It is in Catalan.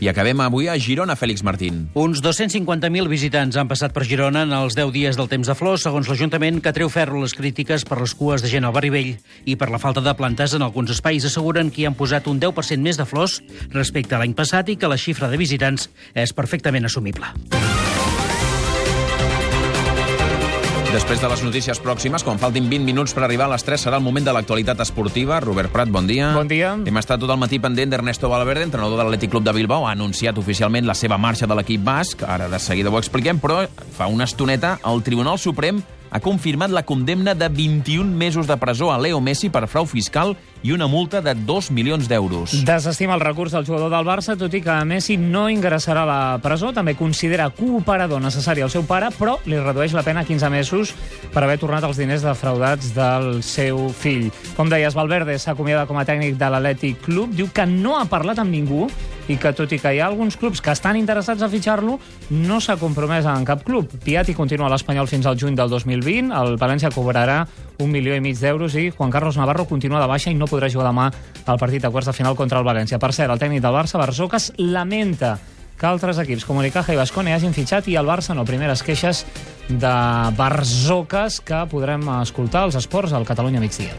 I acabem avui a Girona, Fèlix Martín. Uns 250.000 visitants han passat per Girona en els 10 dies del temps de flors, segons l'Ajuntament, que treu ferro les crítiques per les cues de gent al barri vell i per la falta de plantes en alguns espais. Asseguren que hi han posat un 10% més de flors respecte a l'any passat i que la xifra de visitants és perfectament assumible. Després de les notícies pròximes, quan faltin 20 minuts per arribar a les 3, serà el moment de l'actualitat esportiva. Robert Prat, bon dia. Bon dia. Hem estat tot el matí pendent d'Ernesto Valverde, entrenador de l'Atlètic Club de Bilbao. Ha anunciat oficialment la seva marxa de l'equip basc. Ara de seguida ho expliquem, però fa una estoneta el Tribunal Suprem ha confirmat la condemna de 21 mesos de presó a Leo Messi per frau fiscal i una multa de 2 milions d'euros. Desestima el recurs del jugador del Barça, tot i que Messi no ingressarà a la presó. També considera cooperador necessari el seu pare, però li redueix la pena a 15 mesos per haver tornat els diners defraudats del seu fill. Com deies, Valverde s'acomiada com a tècnic de l'Atlètic Club. Diu que no ha parlat amb ningú i que, tot i que hi ha alguns clubs que estan interessats a fitxar-lo, no s'ha compromès en cap club. Piatti continua a l'Espanyol fins al juny del 2020, el València cobrarà un milió i mig d'euros i Juan Carlos Navarro continua de baixa i no podrà jugar demà al partit de quarts de final contra el València. Per cert, el tècnic del Barça, Barzocas, lamenta que altres equips com Unicaja i Bascone hagin fitxat i el Barça no. Primeres queixes de Barzocas que podrem escoltar als esports al Catalunya migdia.